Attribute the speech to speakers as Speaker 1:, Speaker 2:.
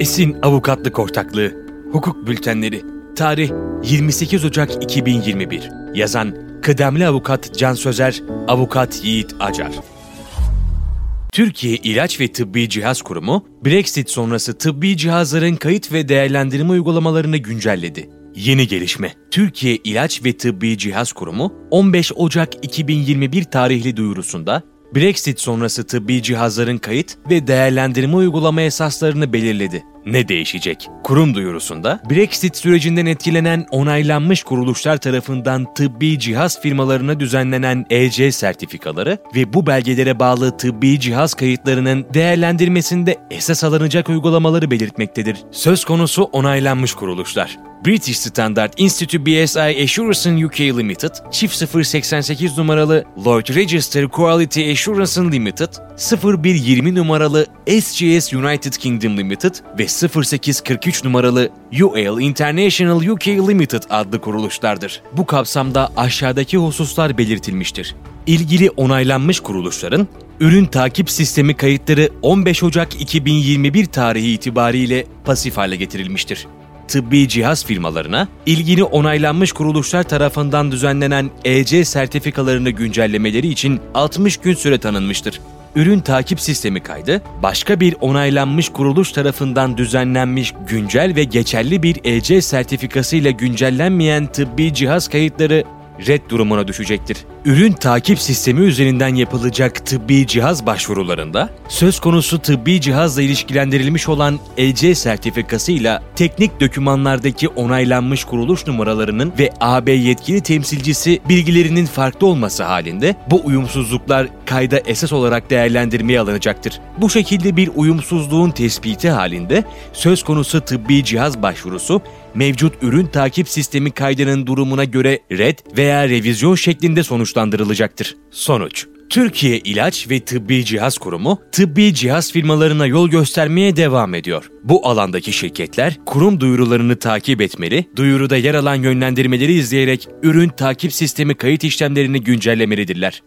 Speaker 1: Esin Avukatlık Ortaklığı Hukuk Bültenleri Tarih 28 Ocak 2021 Yazan Kıdemli Avukat Can Sözer Avukat Yiğit Acar Türkiye İlaç ve Tıbbi Cihaz Kurumu, Brexit sonrası tıbbi cihazların kayıt ve değerlendirme uygulamalarını güncelledi. Yeni gelişme. Türkiye İlaç ve Tıbbi Cihaz Kurumu 15 Ocak 2021 tarihli duyurusunda Brexit sonrası tıbbi cihazların kayıt ve değerlendirme uygulama esaslarını belirledi. Ne değişecek? Kurum duyurusunda Brexit sürecinden etkilenen onaylanmış kuruluşlar tarafından tıbbi cihaz firmalarına düzenlenen EC sertifikaları ve bu belgelere bağlı tıbbi cihaz kayıtlarının değerlendirmesinde esas alınacak uygulamaları belirtmektedir. Söz konusu onaylanmış kuruluşlar. British Standard Institute BSI Assurance UK Limited, çift 088 numaralı Lloyd Register Quality Assurance Limited, 0120 numaralı SGS United Kingdom Limited ve 0843 numaralı UAL International UK Limited adlı kuruluşlardır. Bu kapsamda aşağıdaki hususlar belirtilmiştir. İlgili onaylanmış kuruluşların ürün takip sistemi kayıtları 15 Ocak 2021 tarihi itibariyle pasif hale getirilmiştir tıbbi cihaz firmalarına ilgili onaylanmış kuruluşlar tarafından düzenlenen EC sertifikalarını güncellemeleri için 60 gün süre tanınmıştır. Ürün takip sistemi kaydı, başka bir onaylanmış kuruluş tarafından düzenlenmiş güncel ve geçerli bir EC sertifikası ile güncellenmeyen tıbbi cihaz kayıtları red durumuna düşecektir. Ürün takip sistemi üzerinden yapılacak tıbbi cihaz başvurularında söz konusu tıbbi cihazla ilişkilendirilmiş olan EC sertifikasıyla teknik dokümanlardaki onaylanmış kuruluş numaralarının ve AB yetkili temsilcisi bilgilerinin farklı olması halinde bu uyumsuzluklar kayda esas olarak değerlendirmeye alınacaktır. Bu şekilde bir uyumsuzluğun tespiti halinde söz konusu tıbbi cihaz başvurusu mevcut ürün takip sistemi kaydının durumuna göre red veya revizyon şeklinde sonuçlandırılacaktır. Sonuç Türkiye İlaç ve Tıbbi Cihaz Kurumu, tıbbi cihaz firmalarına yol göstermeye devam ediyor. Bu alandaki şirketler, kurum duyurularını takip etmeli, duyuruda yer alan yönlendirmeleri izleyerek ürün takip sistemi kayıt işlemlerini güncellemelidirler.